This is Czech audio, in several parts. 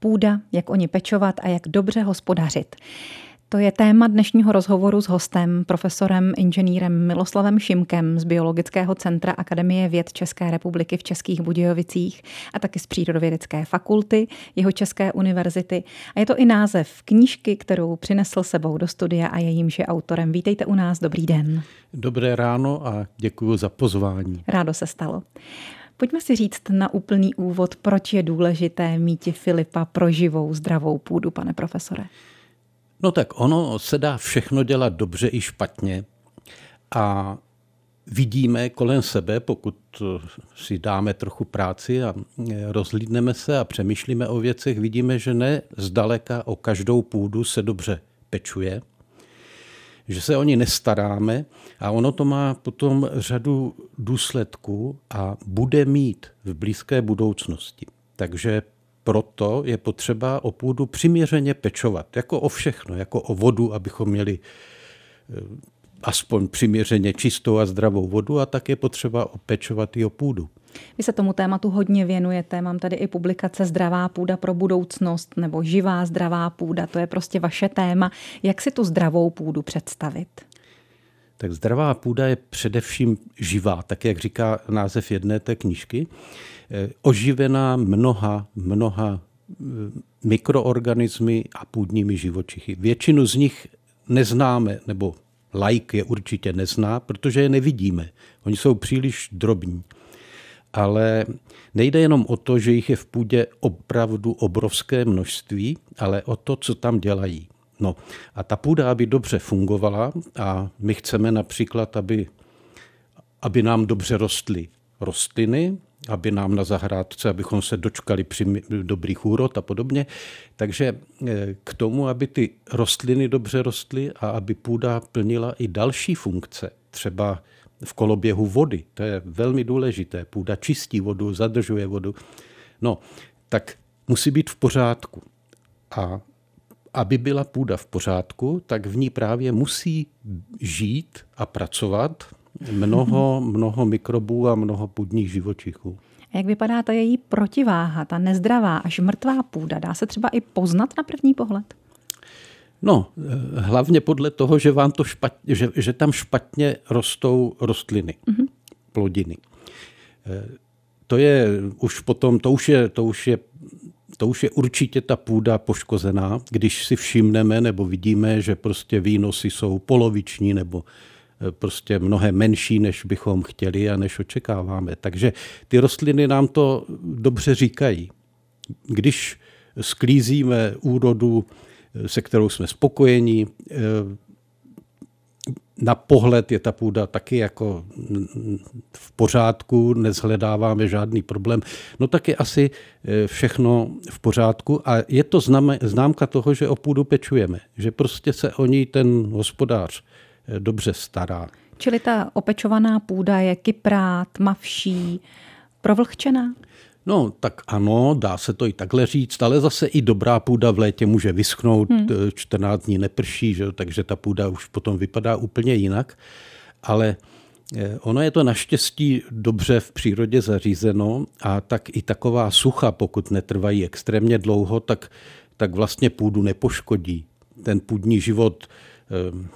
Půda, jak o ní pečovat a jak dobře hospodařit. To je téma dnešního rozhovoru s hostem, profesorem inženýrem Miloslavem Šimkem z Biologického centra Akademie věd České republiky v Českých Budějovicích a taky z Přírodovědecké fakulty jeho České univerzity. A je to i název knížky, kterou přinesl sebou do studia a jejímž je autorem. Vítejte u nás, dobrý den. Dobré ráno a děkuji za pozvání. Rádo se stalo. Pojďme si říct na úplný úvod, proč je důležité mít Filipa pro živou, zdravou půdu, pane profesore. No tak ono se dá všechno dělat dobře i špatně a vidíme kolem sebe, pokud si dáme trochu práci a rozlídneme se a přemýšlíme o věcech, vidíme, že ne zdaleka o každou půdu se dobře pečuje, že se o ní nestaráme a ono to má potom řadu důsledků a bude mít v blízké budoucnosti. Takže proto je potřeba o půdu přiměřeně pečovat, jako o všechno, jako o vodu, abychom měli eh, aspoň přiměřeně čistou a zdravou vodu a tak je potřeba opečovat i o půdu. Vy se tomu tématu hodně věnujete, mám tady i publikace Zdravá půda pro budoucnost nebo Živá zdravá půda, to je prostě vaše téma. Jak si tu zdravou půdu představit? Tak zdravá půda je především živá, tak jak říká název jedné té knížky. Eh, oživená mnoha, mnoha eh, mikroorganismy a půdními živočichy. Většinu z nich neznáme, nebo like je určitě nezná, protože je nevidíme. Oni jsou příliš drobní. Ale nejde jenom o to, že jich je v půdě opravdu obrovské množství, ale o to, co tam dělají. No a ta půda, aby dobře fungovala, a my chceme například, aby, aby nám dobře rostly rostliny, aby nám na zahrádce, abychom se dočkali při dobrých úrod a podobně. Takže eh, k tomu, aby ty rostliny dobře rostly a aby půda plnila i další funkce, třeba v koloběhu vody, to je velmi důležité. Půda čistí vodu, zadržuje vodu. No, tak musí být v pořádku. A aby byla půda v pořádku, tak v ní právě musí žít a pracovat mnoho, mnoho mikrobů a mnoho půdních živočichů. A jak vypadá ta její protiváha, ta nezdravá až mrtvá půda? Dá se třeba i poznat na první pohled? No, eh, hlavně podle toho, že, vám to špatně, že, že tam špatně rostou rostliny, mm-hmm. plodiny. Eh, to je už potom, to už je, to už je to už je určitě ta půda poškozená, když si všimneme nebo vidíme, že prostě výnosy jsou poloviční nebo eh, prostě mnohem menší, než bychom chtěli a než očekáváme. Takže ty rostliny nám to dobře říkají. Když sklízíme úrodu, se kterou jsme spokojení, eh, na pohled je ta půda taky jako v pořádku, nezhledáváme žádný problém, no tak je asi e, všechno v pořádku a je to známka toho, že o půdu pečujeme, že prostě se o ní ten hospodář e, dobře stará. Čili ta opečovaná půda je kyprá, tmavší, provlhčená? No, tak ano, dá se to i takhle říct, ale zase i dobrá půda v létě může vyschnout, hmm. 14 dní neprší, že? takže ta půda už potom vypadá úplně jinak. Ale eh, ono je to naštěstí dobře v přírodě zařízeno a tak i taková sucha, pokud netrvají extrémně dlouho, tak, tak vlastně půdu nepoškodí. Ten půdní život eh,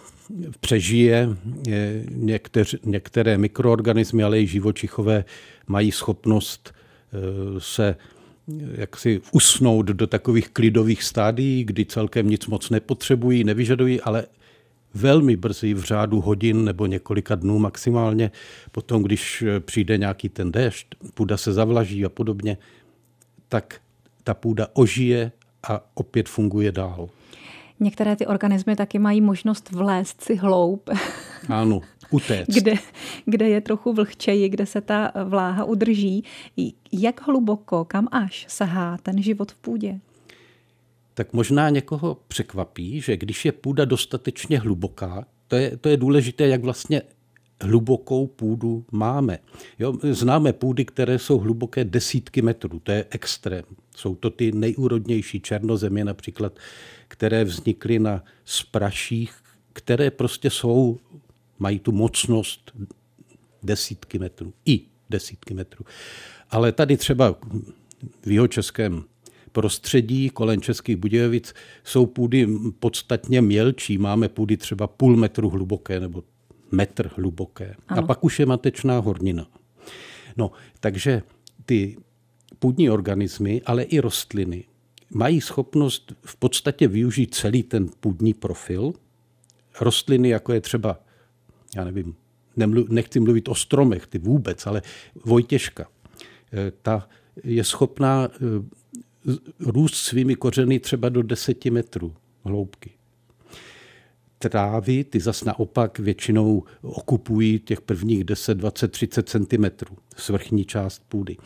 přežije. Některé mikroorganismy, ale i živočichové mají schopnost se jaksi usnout do takových klidových stádií, kdy celkem nic moc nepotřebují, nevyžadují, ale velmi brzy v řádu hodin nebo několika dnů maximálně, potom když přijde nějaký ten déšť, půda se zavlaží a podobně, tak ta půda ožije a opět funguje dál. Některé ty organismy taky mají možnost vlézt si hloub. Ano, utéct. kde, kde je trochu vlhčeji, kde se ta vláha udrží. Jak hluboko, kam až sahá ten život v půdě? Tak možná někoho překvapí, že když je půda dostatečně hluboká, to je, to je důležité, jak vlastně hlubokou půdu máme. Jo, známe půdy, které jsou hluboké desítky metrů, to je extrém. Jsou to ty nejúrodnější černozemě například, které vznikly na spraších, které prostě jsou, mají tu mocnost desítky metrů, i desítky metrů. Ale tady třeba v jeho českém prostředí kolem Českých Budějovic jsou půdy podstatně mělčí. Máme půdy třeba půl metru hluboké nebo metr hluboké. Ano. A pak už je matečná hornina. No, takže ty půdní organismy, ale i rostliny mají schopnost v podstatě využít celý ten půdní profil. Rostliny, jako je třeba, já nevím, nemluv, nechci mluvit o stromech, ty vůbec, ale Vojtěžka, eh, ta je schopná eh, růst svými kořeny třeba do 10 metrů hloubky. Trávy, ty zas naopak většinou okupují těch prvních 10, 20, 30 cm svrchní část půdy.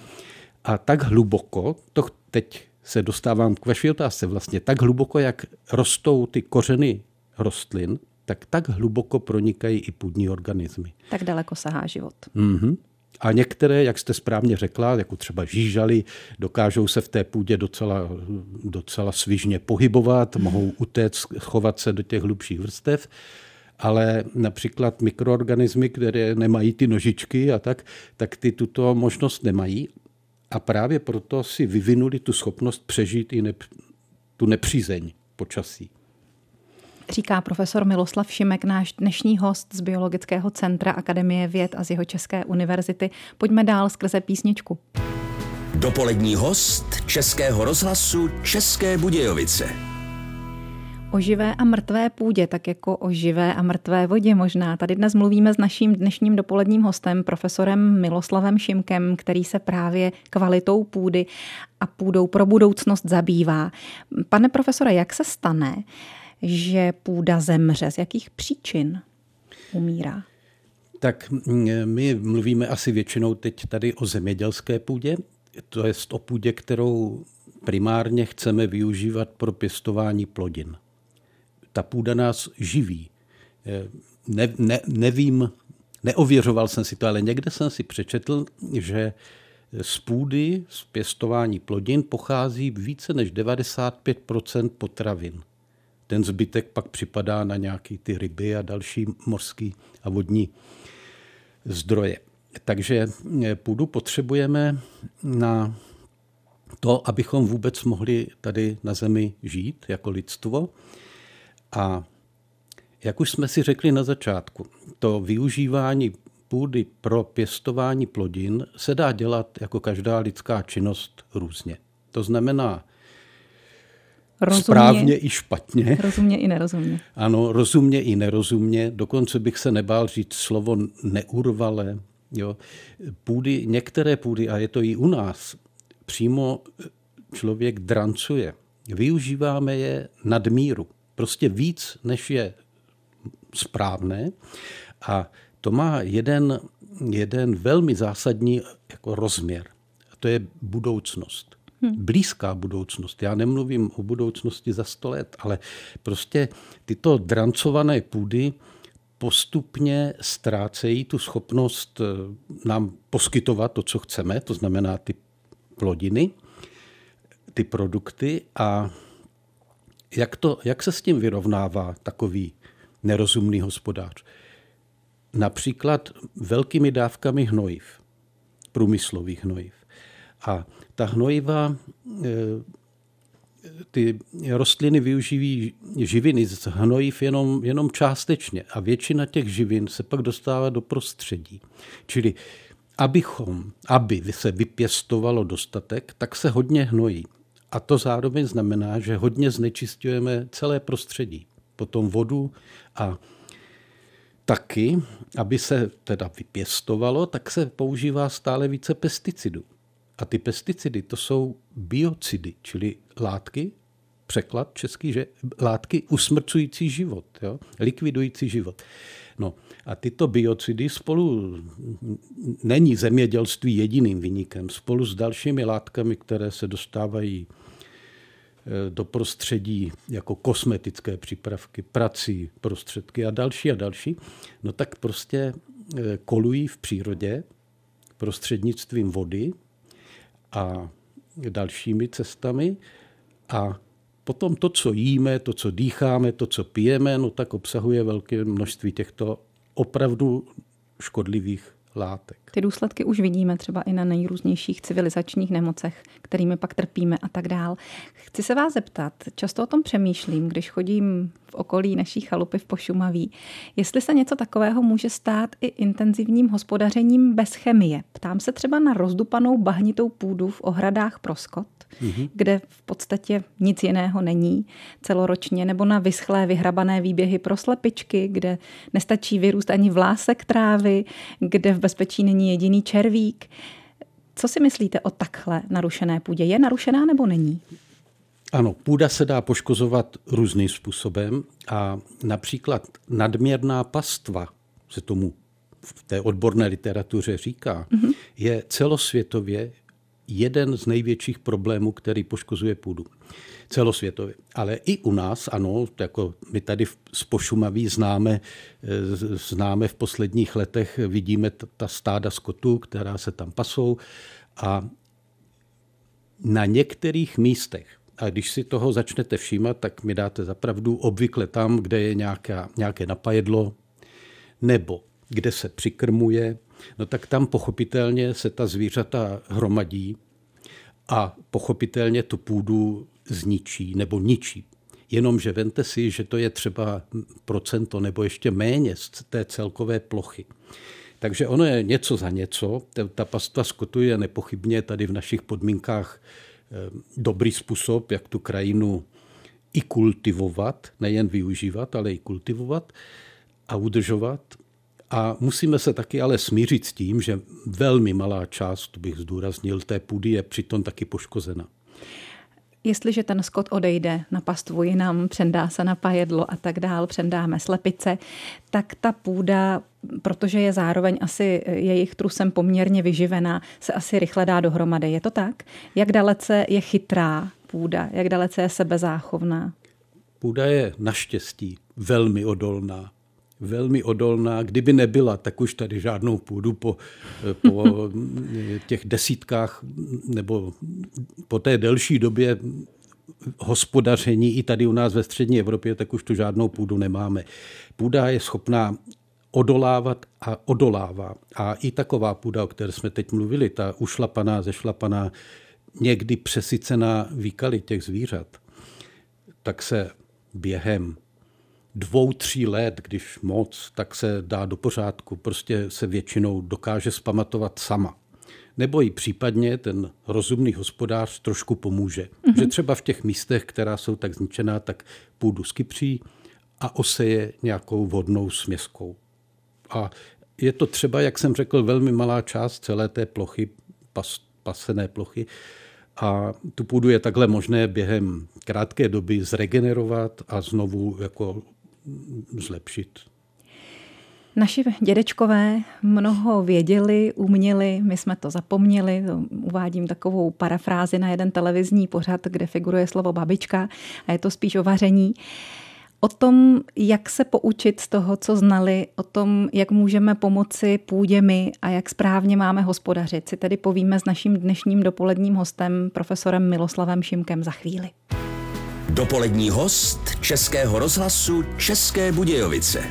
A tak hluboko, to teď se dostávám k vaší otázce vlastně, tak hluboko, jak rostou ty kořeny rostlin, tak tak hluboko pronikají i půdní organismy. Tak daleko sahá život. Mm-hmm. A některé, jak jste správně řekla, jako třeba žížaly, dokážou se v té půdě docela, docela svižně pohybovat, mohou utéct, chovat se do těch hlubších vrstev, ale například mikroorganismy, které nemají ty nožičky a tak, tak ty tuto možnost nemají a právě proto si vyvinuli tu schopnost přežít i nep- tu nepřízeň počasí. Říká profesor Miloslav Šimek, náš dnešní host z Biologického centra Akademie věd a z jeho České univerzity. Pojďme dál skrze písničku. Dopolední host Českého rozhlasu České Budějovice. O živé a mrtvé půdě, tak jako o živé a mrtvé vodě možná. Tady dnes mluvíme s naším dnešním dopoledním hostem, profesorem Miloslavem Šimkem, který se právě kvalitou půdy a půdou pro budoucnost zabývá. Pane profesore, jak se stane, že půda zemře? Z jakých příčin umírá? Tak my mluvíme asi většinou teď tady o zemědělské půdě, to je o půdě, kterou primárně chceme využívat pro pěstování plodin. Ta půda nás živí. Ne, ne, nevím, neověřoval jsem si to, ale někde jsem si přečetl, že z půdy, z pěstování plodin pochází více než 95% potravin. Ten zbytek pak připadá na nějaký ty ryby a další mořský a vodní zdroje. Takže eh, půdu potřebujeme na to, abychom vůbec mohli tady na Zemi žít jako lidstvo. A jak už jsme si řekli na začátku, to využívání půdy pro pěstování plodin se dá dělat jako každá lidská činnost různě. To znamená, rozumně, správně i špatně. Rozumně i nerozumně. Ano, rozumně i nerozumně. Dokonce bych se nebál říct slovo neurvale. Jo. Půdy, některé půdy, a je to i u nás, přímo člověk drancuje. Využíváme je nadmíru. Prostě víc, než je správné. A to má jeden, jeden velmi zásadní jako rozměr. A to je budoucnost. Hmm. Blízká budoucnost. Já nemluvím o budoucnosti za sto let, ale prostě tyto drancované půdy postupně ztrácejí tu schopnost eh, nám poskytovat to, co chceme, to znamená ty plodiny, ty produkty a jak, to, jak se s tím vyrovnává takový nerozumný hospodář? Například velkými dávkami hnojiv, průmyslových hnojiv. A ta hnojiva, eh, ty rostliny využijí živiny z hnojiv jenom, jenom částečně a většina těch živin se pak dostává do prostředí. Čili abychom, aby se vypěstovalo dostatek, tak se hodně hnojí. A to zároveň znamená, že hodně znečistujeme celé prostředí. Potom vodu a taky, aby se teda vypěstovalo, tak se používá stále více pesticidů. A ty pesticidy to jsou biocidy, čili látky, překlad český, že látky usmrcující život, jo? likvidující život. No a tyto biocidy spolu, není zemědělství jediným vynikem, spolu s dalšími látkami, které se dostávají eh, do prostředí jako kosmetické přípravky, prací, prostředky a další a další, no tak prostě eh, kolují v přírodě prostřednictvím vody, a dalšími cestami. A potom to, co jíme, to, co dýcháme, to, co pijeme, no tak obsahuje velké množství těchto opravdu škodlivých látek. Ty důsledky už vidíme třeba i na nejrůznějších civilizačních nemocech, kterými pak trpíme a tak dál. Chci se vás zeptat, často o tom přemýšlím, když chodím v okolí naší chalupy v Pošumaví, jestli se něco takového může stát i intenzivním hospodařením bez chemie. Ptám se třeba na rozdupanou bahnitou půdu v ohradách pro skot, mm-hmm. kde v podstatě nic jiného není celoročně, nebo na vyschlé vyhrabané výběhy pro slepičky, kde nestačí vyrůst ani vlásek trávy, kde v bezpečí není jediný červík. Co si myslíte o takhle narušené půdě? Je narušená nebo není? Ano, půda se dá poškozovat různým způsobem a například nadměrná pastva se tomu v té odborné literatuře říká, mm-hmm. je celosvětově jeden z největších problémů, který poškozuje půdu. Celosvětově. Ale i u nás, ano, jako my tady z Pošumaví známe, známe v posledních letech, vidíme ta stáda skotu, která se tam pasou a na některých místech, a když si toho začnete všímat, tak mi dáte zapravdu obvykle tam, kde je nějaká, nějaké napajedlo, nebo kde se přikrmuje, no tak tam pochopitelně se ta zvířata hromadí a pochopitelně tu půdu zničí nebo ničí. Jenomže vente si, že to je třeba procento nebo ještě méně z té celkové plochy. Takže ono je něco za něco. Ta pastva skotu je nepochybně tady v našich podmínkách eh, dobrý způsob, jak tu krajinu i kultivovat, nejen využívat, ale i kultivovat a udržovat. A musíme se taky ale smířit s tím, že velmi malá část, bych zdůraznil, té půdy je přitom taky poškozena. Jestliže ten skot odejde na pastvu jinam, přendá se na pajedlo a tak dál, přendáme slepice, tak ta půda, protože je zároveň asi jejich trusem poměrně vyživená, se asi rychle dá dohromady. Je to tak? Jak dalece je chytrá půda? Jak dalece je sebezáchovná? Půda je naštěstí velmi odolná velmi odolná. Kdyby nebyla, tak už tady žádnou půdu po, po těch desítkách nebo po té delší době hospodaření i tady u nás ve střední Evropě, tak už tu žádnou půdu nemáme. Půda je schopná odolávat a odolává. A i taková půda, o které jsme teď mluvili, ta ušlapaná, zešlapaná, někdy přesycená výkaly těch zvířat, tak se během dvou, tří let, když moc, tak se dá do pořádku. Prostě se většinou dokáže spamatovat sama. Nebo i případně ten rozumný hospodář trošku pomůže. Mm-hmm. Že třeba v těch místech, která jsou tak zničená, tak půdu skypří a oseje nějakou vodnou směskou. A je to třeba, jak jsem řekl, velmi malá část celé té plochy, pas, pasené plochy. A tu půdu je takhle možné během krátké doby zregenerovat a znovu jako zlepšit. Naši dědečkové mnoho věděli, uměli, my jsme to zapomněli. Uvádím takovou parafrázi na jeden televizní pořad, kde figuruje slovo babička a je to spíš o vaření. O tom, jak se poučit z toho, co znali, o tom, jak můžeme pomoci půdě my a jak správně máme hospodařit, si tedy povíme s naším dnešním dopoledním hostem, profesorem Miloslavem Šimkem za chvíli. Dopolední host Českého rozhlasu České Budějovice.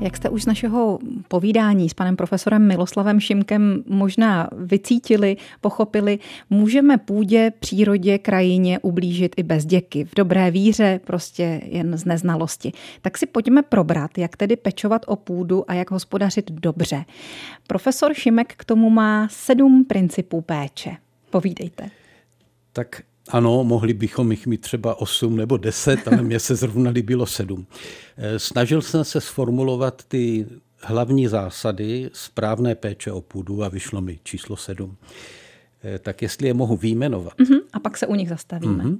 Jak jste už z našeho povídání s panem profesorem Miloslavem Šimkem možná vycítili, pochopili, můžeme půdě, přírodě, krajině ublížit i bez děky, v dobré víře, prostě jen z neznalosti. Tak si pojďme probrat, jak tedy pečovat o půdu a jak hospodařit dobře. Profesor Šimek k tomu má sedm principů péče. Povídejte. Tak ano, mohli bychom jich mít třeba 8 nebo 10, ale mně se zrovna líbilo 7. Eh, snažil jsem se sformulovat ty hlavní zásady správné péče o půdu a vyšlo mi číslo 7. Eh, tak jestli je mohu výjmenovat. Uh-huh. A pak se u nich zastavíme. Uh-huh.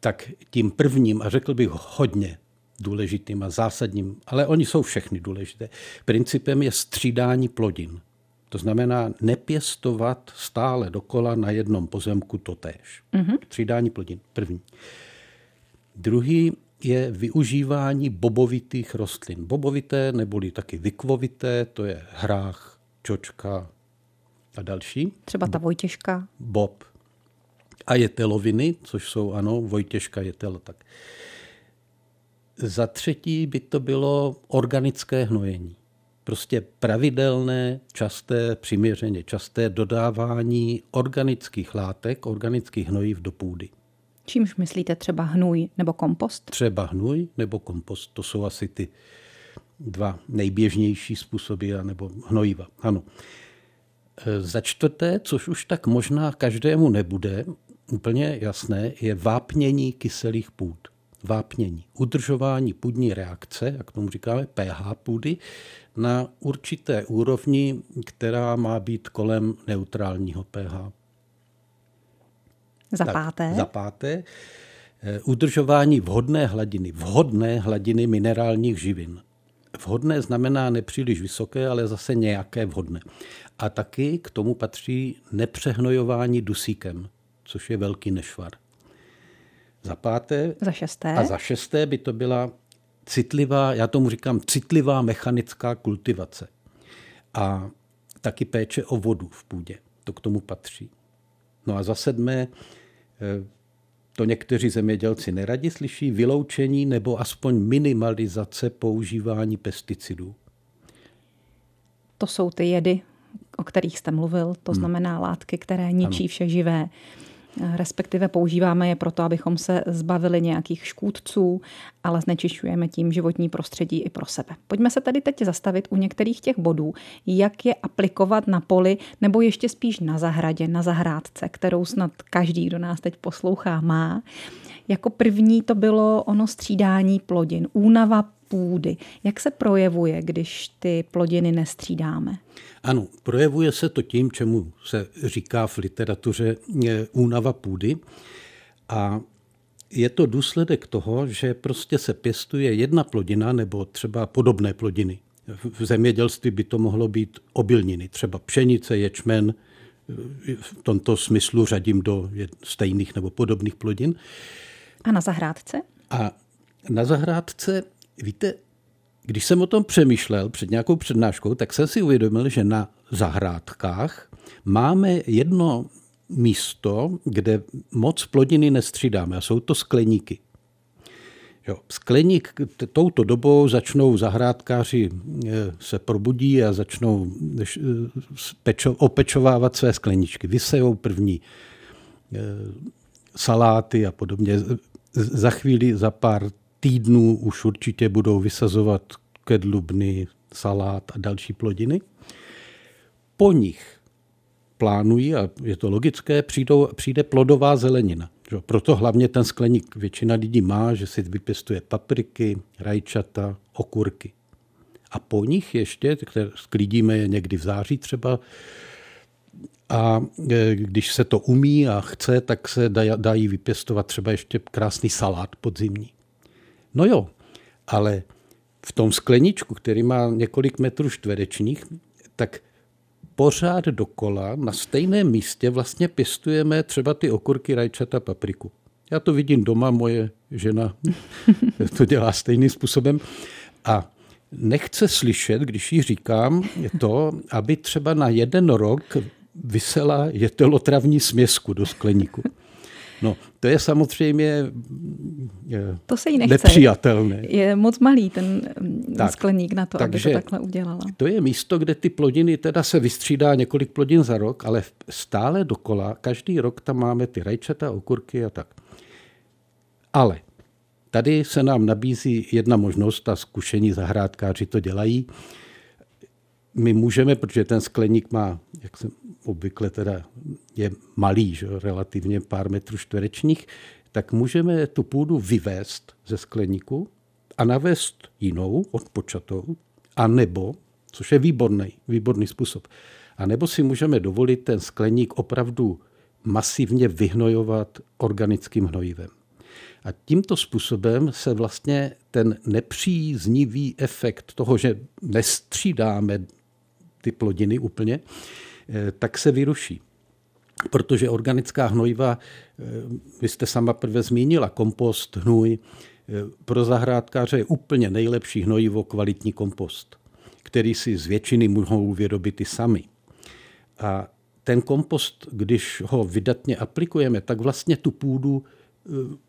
Tak tím prvním, a řekl bych hodně důležitým a zásadním, ale oni jsou všechny důležité, principem je střídání plodin. To znamená nepěstovat stále dokola na jednom pozemku totéž. Mm-hmm. Třídání plodin, první. Druhý je využívání bobovitých rostlin. Bobovité neboli taky vykvovité, to je hrách, čočka a další. Třeba ta Vojtěžka. Bob. A jeteloviny, což jsou, ano, Vojtěžka, jetel. Tak. Za třetí by to bylo organické hnojení. Prostě pravidelné, časté, přiměřeně časté dodávání organických látek, organických hnojiv do půdy. Čímž myslíte třeba hnůj nebo kompost? Třeba hnůj nebo kompost. To jsou asi ty dva nejběžnější způsoby, nebo hnojiva. Ano. E, za čtvrté, což už tak možná každému nebude úplně jasné, je vápnění kyselých půd. Vápnění. Udržování půdní reakce, jak tomu říkáme, pH půdy, na určité úrovni, která má být kolem neutrálního pH. Za páté. Tak, za páté. Eh, udržování vhodné hladiny, vhodné hladiny minerálních živin. Vhodné znamená nepříliš vysoké, ale zase nějaké vhodné. A taky k tomu patří nepřehnojování dusíkem, což je velký nešvar. Za páté. Za šesté. A za šesté by to byla citlivá, já tomu říkám citlivá mechanická kultivace. A taky péče o vodu v půdě. To k tomu patří. No a za sedmé, eh, to někteří zemědělci neradi slyší, vyloučení nebo aspoň minimalizace používání pesticidů. To jsou ty jedy, o kterých jste mluvil, to hmm. znamená látky, které ničí ano. vše živé respektive používáme je proto, abychom se zbavili nějakých škůdců, ale znečišťujeme tím životní prostředí i pro sebe. Pojďme se tady teď zastavit u některých těch bodů, jak je aplikovat na poli nebo ještě spíš na zahradě, na zahrádce, kterou snad každý, kdo nás teď poslouchá, má. Jako první to bylo ono střídání plodin, únava půdy. Jak se projevuje, když ty plodiny nestřídáme? Ano, projevuje se to tím, čemu se říká v literatuře únava půdy. A je to důsledek toho, že prostě se pěstuje jedna plodina nebo třeba podobné plodiny. V zemědělství by to mohlo být obilniny, třeba pšenice, ječmen, v tomto smyslu řadím do stejných nebo podobných plodin. A na zahrádce? A na zahrádce, víte, když jsem o tom přemýšlel před nějakou přednáškou, tak jsem si uvědomil, že na zahrádkách máme jedno místo, kde moc plodiny nestřídáme a jsou to skleníky. Jo, skleník touto dobou začnou zahrádkáři eh, se probudí a začnou pečo, opečovávat své skleničky. Vysejou první eh, saláty a podobně. Za chvíli, za pár týdnů už určitě budou vysazovat kedlubny, salát a další plodiny. Po nich plánují, a je to logické, přijdou, přijde plodová zelenina. Proto hlavně ten skleník většina lidí má, že si vypěstuje papriky, rajčata, okurky. A po nich ještě, které sklidíme je někdy v září třeba, a e, když se to umí a chce, tak se dají vypěstovat třeba ještě krásný salát podzimní. No jo, ale v tom skleničku, který má několik metrů čtverečních, tak pořád dokola na stejném místě vlastně pěstujeme třeba ty okurky, rajčata, papriku. Já to vidím doma, moje žena to dělá stejným způsobem. A nechce slyšet, když jí říkám to, aby třeba na jeden rok vysela jetelotravní směsku do skleníku. No, to je samozřejmě je to se jí nechce. nepřijatelné. Je moc malý ten mm, tak, skleník na to, takže aby to takhle udělala. To je místo, kde ty plodiny, teda se vystřídá několik plodin za rok, ale stále dokola, každý rok tam máme ty rajčata, okurky a tak. Ale tady se nám nabízí jedna možnost, a zkušení zahrádkáři to dělají. My můžeme, protože ten skleník má, jak jsem obvykle teda je malý, že, relativně pár metrů čtverečních, tak můžeme tu půdu vyvést ze skleníku a navést jinou, odpočatou, a nebo, což je výborný, výborný způsob, a nebo si můžeme dovolit ten skleník opravdu masivně vyhnojovat organickým hnojivem. A tímto způsobem se vlastně ten nepříznivý efekt toho, že nestřídáme ty plodiny úplně, Eh, tak se vyruší. Protože organická hnojiva, eh, vy jste sama prvé zmínila, kompost, hnůj, eh, pro zahrádkáře je úplně nejlepší hnojivo kvalitní kompost, který si z většiny mohou vyrobit i sami. A ten kompost, když ho vydatně aplikujeme, tak vlastně tu půdu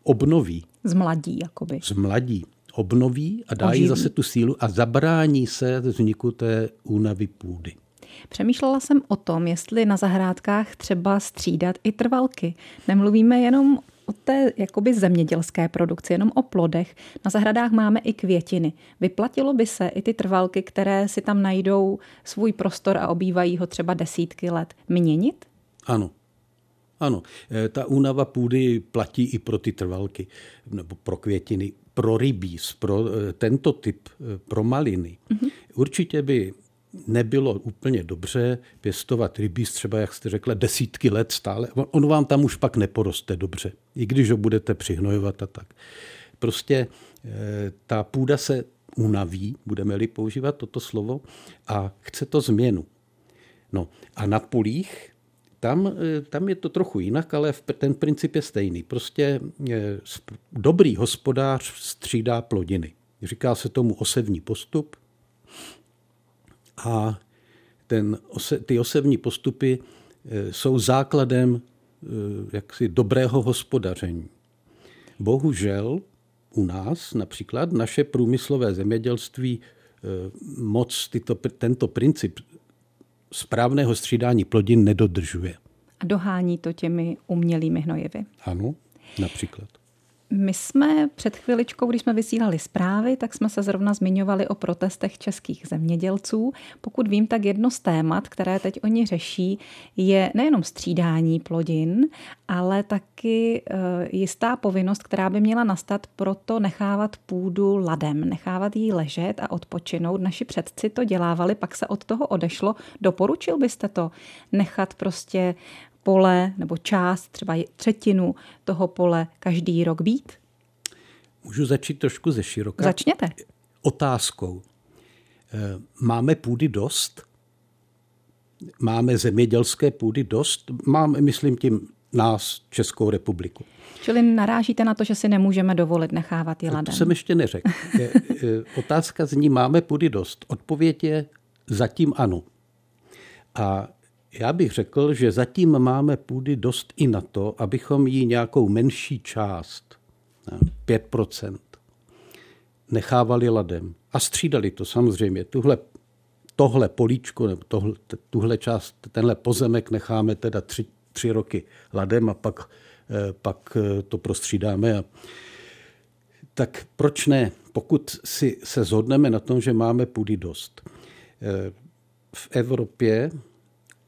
obnoví. Zmladí, jakoby. Zmladí. Obnoví a dá jí zase tu sílu a zabrání se vzniku té únavy půdy. Přemýšlela jsem o tom, jestli na zahrádkách třeba střídat i trvalky. Nemluvíme jenom o té jakoby zemědělské produkci, jenom o plodech. Na zahradách máme i květiny. Vyplatilo by se i ty trvalky, které si tam najdou svůj prostor a obývají ho třeba desítky let, měnit? Ano. Ano, e, ta únava půdy platí i pro ty trvalky, nebo pro květiny, pro rybíz, pro e, tento typ, e, pro maliny. Mm-hmm. Určitě by nebylo úplně dobře pěstovat rybíz třeba, jak jste řekla, desítky let stále. On vám tam už pak neporoste dobře, i když ho budete přihnojovat a tak. Prostě eh, ta půda se unaví, budeme-li používat toto slovo, a chce to změnu. No a na polích tam, eh, tam je to trochu jinak, ale ten princip je stejný. Prostě eh, dobrý hospodář střídá plodiny. Říká se tomu osevní postup. A ten, ty osevní postupy e, jsou základem e, jaksi dobrého hospodaření. Bohužel u nás například naše průmyslové zemědělství e, moc tyto, tento princip správného střídání plodin nedodržuje. A dohání to těmi umělými hnojivy. Ano, například. My jsme před chviličkou, když jsme vysílali zprávy, tak jsme se zrovna zmiňovali o protestech českých zemědělců. Pokud vím, tak jedno z témat, které teď oni řeší, je nejenom střídání plodin, ale taky eh, jistá povinnost, která by měla nastat proto nechávat půdu ladem, nechávat jí ležet a odpočinout. Naši předci to dělávali, pak se od toho odešlo. Doporučil byste to nechat prostě pole nebo část, třeba třetinu toho pole každý rok být? Můžu začít trošku ze široka? Začněte. Otázkou. Eh, máme půdy dost? Máme zemědělské půdy dost? Máme, myslím tím, nás, Českou republiku. Čili narážíte na to, že si nemůžeme dovolit nechávat je ladem? To jsem ještě neřekl. Otázka zní, máme půdy dost? Odpověď je zatím ano. A já bych řekl, že zatím máme půdy dost i na to, abychom jí nějakou menší část, 5%, nechávali ladem. A střídali to samozřejmě. Tuhle, tohle políčko, nebo tohle, tuhle část, tenhle pozemek necháme teda tři, tři roky ladem a pak, eh, pak eh, to prostřídáme. A, tak proč ne? Pokud si se zhodneme na tom, že máme půdy dost. Eh, v Evropě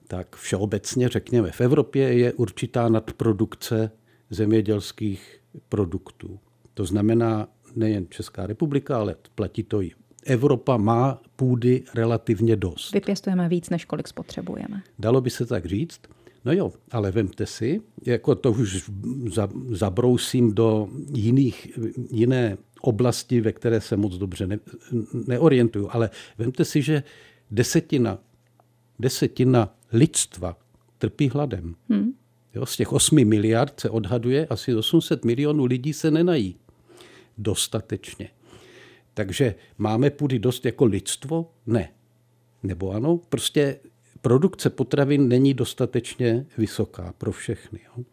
tak všeobecně řekněme, v Evropě je určitá nadprodukce zemědělských produktů. To znamená nejen Česká republika, ale platí to i Evropa má půdy relativně dost. Vypěstujeme víc, než kolik spotřebujeme. Dalo by se tak říct. No jo, ale vemte si, jako to už zabrousím do jiných, jiné oblasti, ve které se moc dobře ne, neorientuju, ale vemte si, že desetina, desetina lidstva trpí hladem. Hmm. Jo, z těch 8 miliard se odhaduje, asi 800 milionů lidí se nenají dostatečně. Takže máme půdy dost jako lidstvo? Ne. Nebo ano? Prostě produkce potravin není dostatečně vysoká pro všechny. Jo.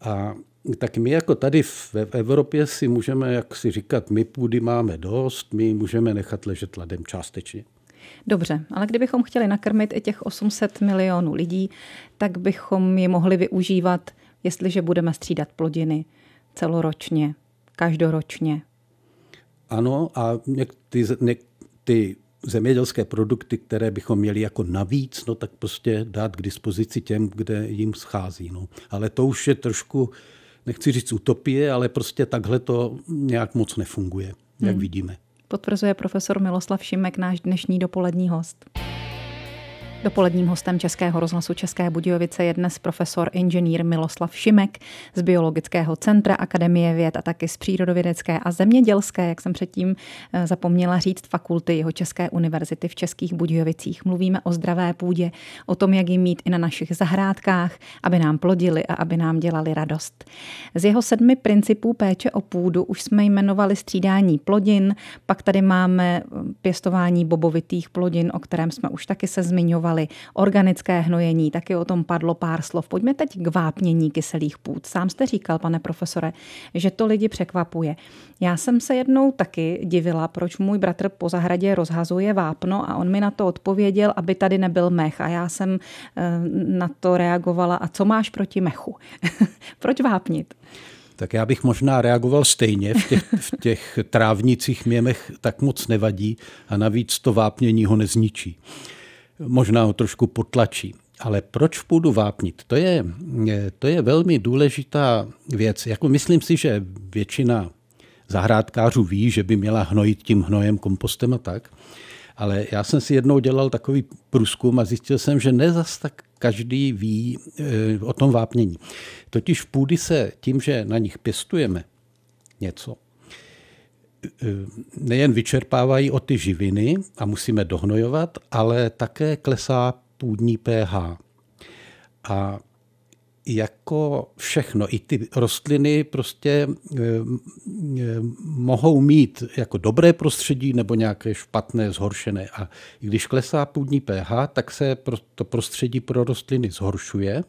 A tak my jako tady v Evropě si můžeme, jak si říkat, my půdy máme dost, my můžeme nechat ležet ladem částečně. Dobře, ale kdybychom chtěli nakrmit i těch 800 milionů lidí, tak bychom je mohli využívat, jestliže budeme střídat plodiny celoročně, každoročně. Ano, a ty, ty zemědělské produkty, které bychom měli jako navíc, no tak prostě dát k dispozici těm, kde jim schází. No. Ale to už je trošku, nechci říct utopie, ale prostě takhle to nějak moc nefunguje, jak hmm. vidíme potvrzuje profesor Miloslav Šimek, náš dnešní dopolední host. Dopoledním hostem Českého rozhlasu České Budějovice je dnes profesor inženýr Miloslav Šimek z Biologického centra Akademie věd a taky z Přírodovědecké a zemědělské, jak jsem předtím eh, zapomněla říct, fakulty jeho České univerzity v Českých Budějovicích. Mluvíme o zdravé půdě, o tom, jak ji mít i na našich zahrádkách, aby nám plodili a aby nám dělali radost. Z jeho sedmi principů péče o půdu už jsme jmenovali střídání plodin, pak tady máme eh, pěstování bobovitých plodin, o kterém jsme už taky se zmiňovali zmiňovali organické hnojení, taky o tom padlo pár slov. Pojďme teď k vápnění kyselých půd. Sám jste říkal, pane profesore, že to lidi překvapuje. Já jsem se jednou taky divila, proč můj bratr po zahradě rozhazuje vápno a on mi na to odpověděl, aby tady nebyl mech. A já jsem eh, na to reagovala, a co máš proti mechu? proč vápnit? Tak já bych možná reagoval stejně. V těch, v těch trávnicích měmech tak moc nevadí a navíc to vápnění ho nezničí. Možná ho trošku potlačí. Ale proč půdu vápnit? To je, to je velmi důležitá věc. Jako myslím si, že většina zahrádkářů ví, že by měla hnojit tím hnojem, kompostem a tak. Ale já jsem si jednou dělal takový průzkum a zjistil jsem, že ne zas tak každý ví e, o tom vápnění. Totiž půdy se tím, že na nich pěstujeme něco, nejen vyčerpávají o ty živiny a musíme dohnojovat, ale také klesá půdní pH. A jako všechno, i ty rostliny prostě e, mohou mít jako dobré prostředí nebo nějaké špatné, zhoršené. A když klesá půdní pH, tak se to prostředí pro rostliny zhoršuje,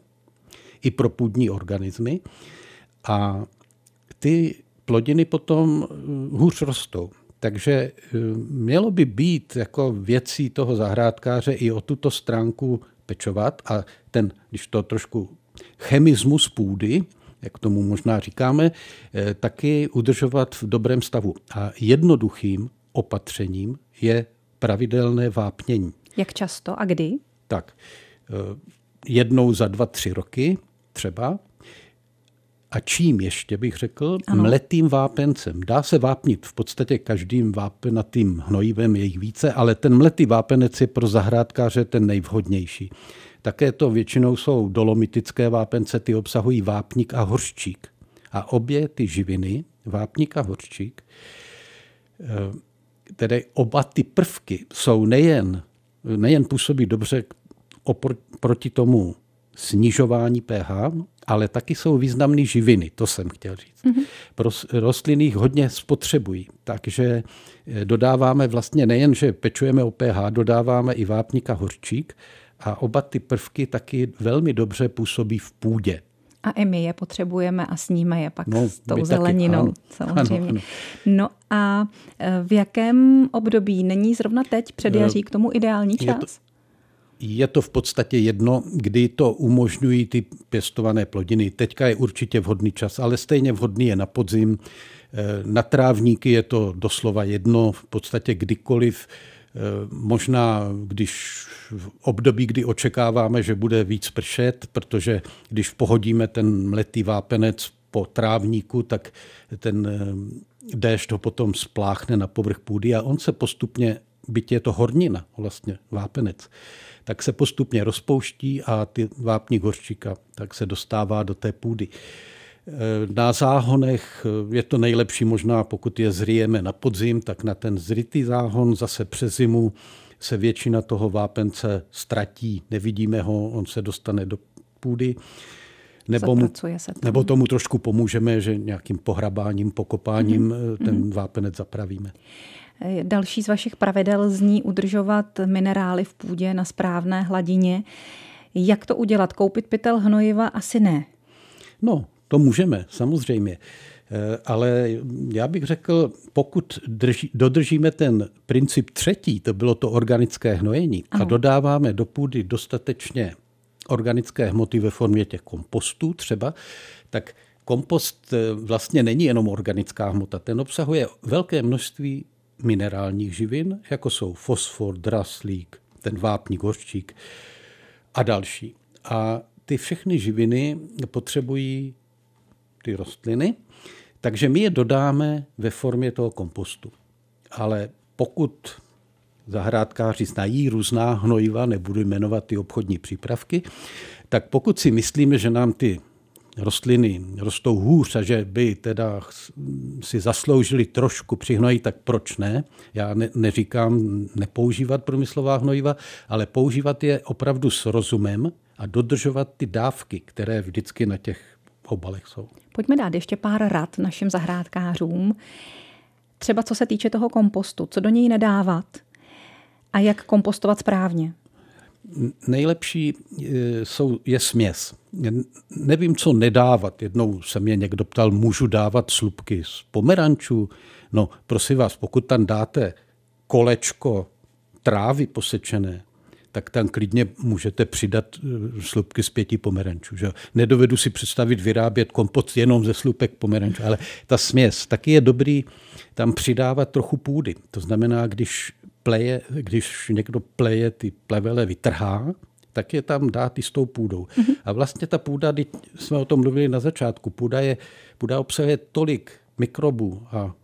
i pro půdní organismy. A ty plodiny potom e, hůř rostou. Takže e, mělo by být jako věcí toho zahrádkáře i o tuto stránku pečovat a ten, když to trošku chemismus půdy, jak tomu možná říkáme, eh, taky udržovat v dobrém stavu. A jednoduchým opatřením je pravidelné vápnění. Jak často a kdy? Tak, eh, jednou za dva, tři roky třeba. A čím ještě bych řekl? Ano. Mletým vápencem. Dá se vápnit v podstatě každým vápenatým hnojivem, je jich více, ale ten mletý vápenec je pro zahrádkáře ten nejvhodnější. Také to většinou jsou dolomitické vápence, ty obsahují vápník a horščík. A obě ty živiny, vápník a horščík, eh, tedy oba ty prvky jsou nejen, nejen působí dobře proti tomu snižování pH, ale taky jsou významné živiny, to jsem chtěl říct. Mm-hmm. Rostliny jich hodně spotřebují, takže eh, dodáváme vlastně nejen, že pečujeme o pH, dodáváme i vápník a horčík a oba ty prvky taky velmi dobře působí v půdě. A i my je potřebujeme a sníme je pak no, s tou zeleninou, taky, samozřejmě. Ano, ano. No a e, v jakém období není zrovna teď před jaří k tomu ideální čas? Je to, je to v podstatě jedno, kdy to umožňují ty pěstované plodiny. Teďka je určitě vhodný čas, ale stejně vhodný je na podzim. E, na trávníky je to doslova jedno, v podstatě kdykoliv Eh, možná, když v období, kdy očekáváme, že bude víc pršet, protože když pohodíme ten mletý vápenec po trávníku, tak ten eh, déšť ho potom spláchne na povrch půdy a on se postupně, byť je to hornina, vlastně vápenec, tak se postupně rozpouští a ty vápník horčíka tak se dostává do té půdy. Eh, na záhonech eh, je to nejlepší možná, pokud je zrijeme na podzim, tak na ten zrytý záhon zase přes zimu se většina toho vápence ztratí, nevidíme ho, on se dostane do půdy. Nebo, mu, se nebo tomu trošku pomůžeme, že nějakým pohrabáním, pokopáním mm-hmm. ten mhm. vápenec zapravíme. Další z vašich pravidel zní udržovat minerály v půdě na správné hladině. Jak to udělat? Koupit pytel hnojiva? Asi ne. No, to můžeme, samozřejmě. Eh, ale já bych řekl, pokud drží, dodržíme ten princip třetí, to bylo to organické hnojení, ano. a dodáváme do půdy dostatečně organické hmoty ve formě těch kompostů třeba, tak kompost eh, vlastně není jenom organická hmota. Ten obsahuje velké množství minerálních živin, jako jsou fosfor, draslík, ten vápník, horčík a další. A ty všechny živiny potřebují ty rostliny, takže my je dodáme ve formě toho kompostu. Ale pokud zahrádkáři znají různá hnojiva, nebudu jmenovat ty obchodní přípravky, tak pokud si myslíme, že nám ty rostliny rostou hůř a že by teda si zasloužili trošku přihnojit, tak proč ne? Já ne, neříkám nepoužívat průmyslová hnojiva, ale používat je opravdu s rozumem a dodržovat ty dávky, které vždycky na těch obalech jsou. Pojďme dát ještě pár rad našim zahrádkářům. Třeba co se týče toho kompostu, co do něj nedávat a jak kompostovat správně. Nejlepší e, jsou, je směs. Nevím, co nedávat. Jednou se mě někdo ptal, můžu dávat slupky z pomerančů? No, prosím vás, pokud tam dáte kolečko trávy posečené, tak tam klidně můžete přidat e, slupky z pěti pomerančů. Že? Nedovedu si představit vyrábět kompost jenom ze slupek pomerančů, ale ta směs taky je dobrý tam přidávat trochu půdy. To znamená, když pleje, když někdo pleje ty plevele vytrhá, tak je tam dát i s tou půdou. Mm-hmm. A vlastně ta půda, když jsme o tom mluvili na začátku, půda, je, půda obsahuje tolik mikrobů a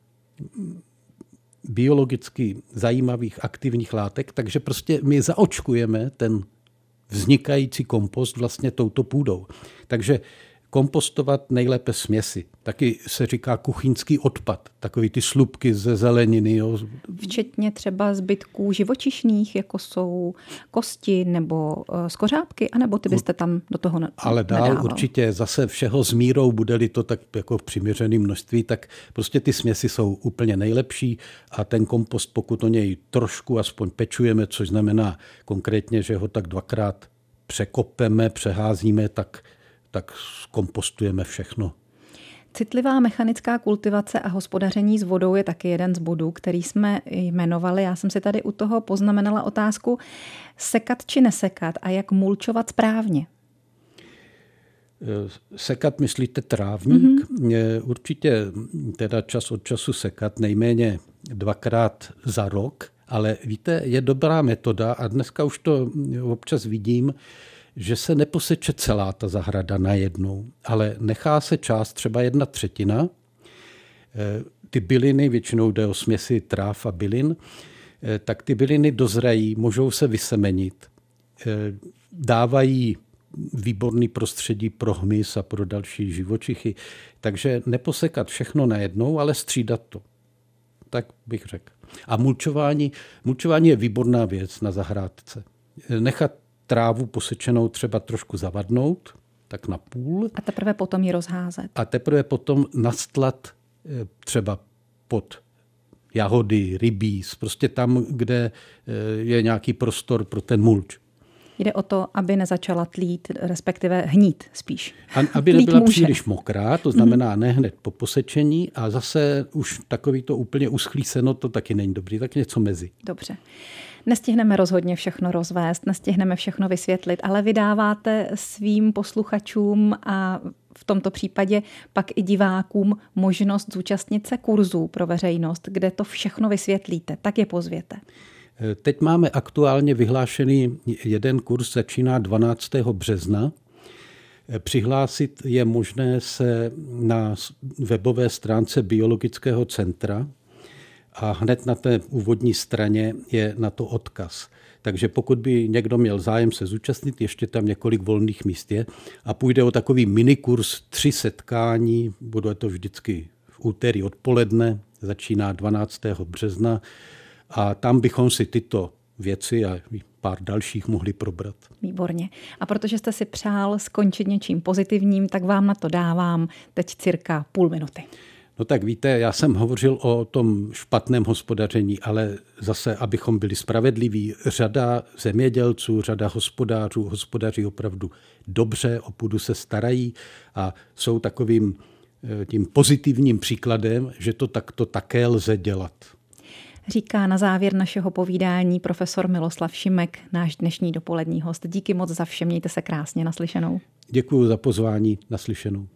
biologicky zajímavých aktivních látek, takže prostě my zaočkujeme ten vznikající kompost vlastně touto půdou. Takže kompostovat nejlépe směsi. Taky se říká kuchyňský odpad, takový ty slupky ze zeleniny. Jo. Včetně třeba zbytků živočišných, jako jsou kosti nebo eh, skořápky, anebo ty byste tam do toho nedával. Ale dál nedával. určitě zase všeho s mírou, bude-li to tak jako v přiměřeném množství, tak prostě ty směsi jsou úplně nejlepší a ten kompost, pokud o něj trošku aspoň pečujeme, což znamená konkrétně, že ho tak dvakrát překopeme, přeházíme, tak tak kompostujeme všechno. Citlivá mechanická kultivace a hospodaření s vodou je taky jeden z bodů, který jsme jmenovali. Já jsem si tady u toho poznamenala otázku sekat či nesekat a jak mulčovat správně. Sekat myslíte trávník? Mm-hmm. Určitě teda čas od času sekat, nejméně dvakrát za rok, ale víte, je dobrá metoda a dneska už to občas vidím, že se neposeče celá ta zahrada najednou, ale nechá se část, třeba jedna třetina. Eh, ty byliny, většinou jde o směsi tráv a bylin, eh, tak ty byliny dozrají, můžou se vysemenit, eh, dávají výborný prostředí pro hmyz a pro další živočichy. Takže neposekat všechno najednou, ale střídat to. Tak bych řekl. A mulčování, mulčování je výborná věc na zahrádce. Nechat trávu posečenou třeba trošku zavadnout, tak na půl. A teprve potom ji rozházet. A teprve potom nastlat eh, třeba pod jahody, rybíz, prostě tam, kde eh, je nějaký prostor pro ten mulč. Jde o to, aby nezačala tlít, respektive hnít spíš. A, aby nebyla může. příliš mokrá, to znamená mm. ne hned po posečení a zase už takový to úplně uschlý seno, to taky není dobrý, tak něco mezi. Dobře. Nestihneme rozhodně všechno rozvést, nestihneme všechno vysvětlit, ale vydáváte svým posluchačům a v tomto případě pak i divákům možnost zúčastnit se kurzů pro veřejnost, kde to všechno vysvětlíte. Tak je pozvěte. Teď máme aktuálně vyhlášený jeden kurz, začíná 12. března. Přihlásit je možné se na webové stránce Biologického centra a hned na té úvodní straně je na to odkaz. Takže pokud by někdo měl zájem se zúčastnit, ještě tam několik volných míst je a půjde o takový minikurs, tři setkání, bude to vždycky v úterý odpoledne, začíná 12. března a tam bychom si tyto věci a pár dalších mohli probrat. Výborně. A protože jste si přál skončit něčím pozitivním, tak vám na to dávám teď cirka půl minuty. No tak víte, já jsem hovořil o tom špatném hospodaření, ale zase, abychom byli spravedliví, řada zemědělců, řada hospodářů hospodaří opravdu dobře, o půdu se starají a jsou takovým eh, tím pozitivním příkladem, že to takto také lze dělat. Říká na závěr našeho povídání profesor Miloslav Šimek, náš dnešní dopolední host. Díky moc za vše, mějte se krásně naslyšenou. Děkuji za pozvání naslyšenou.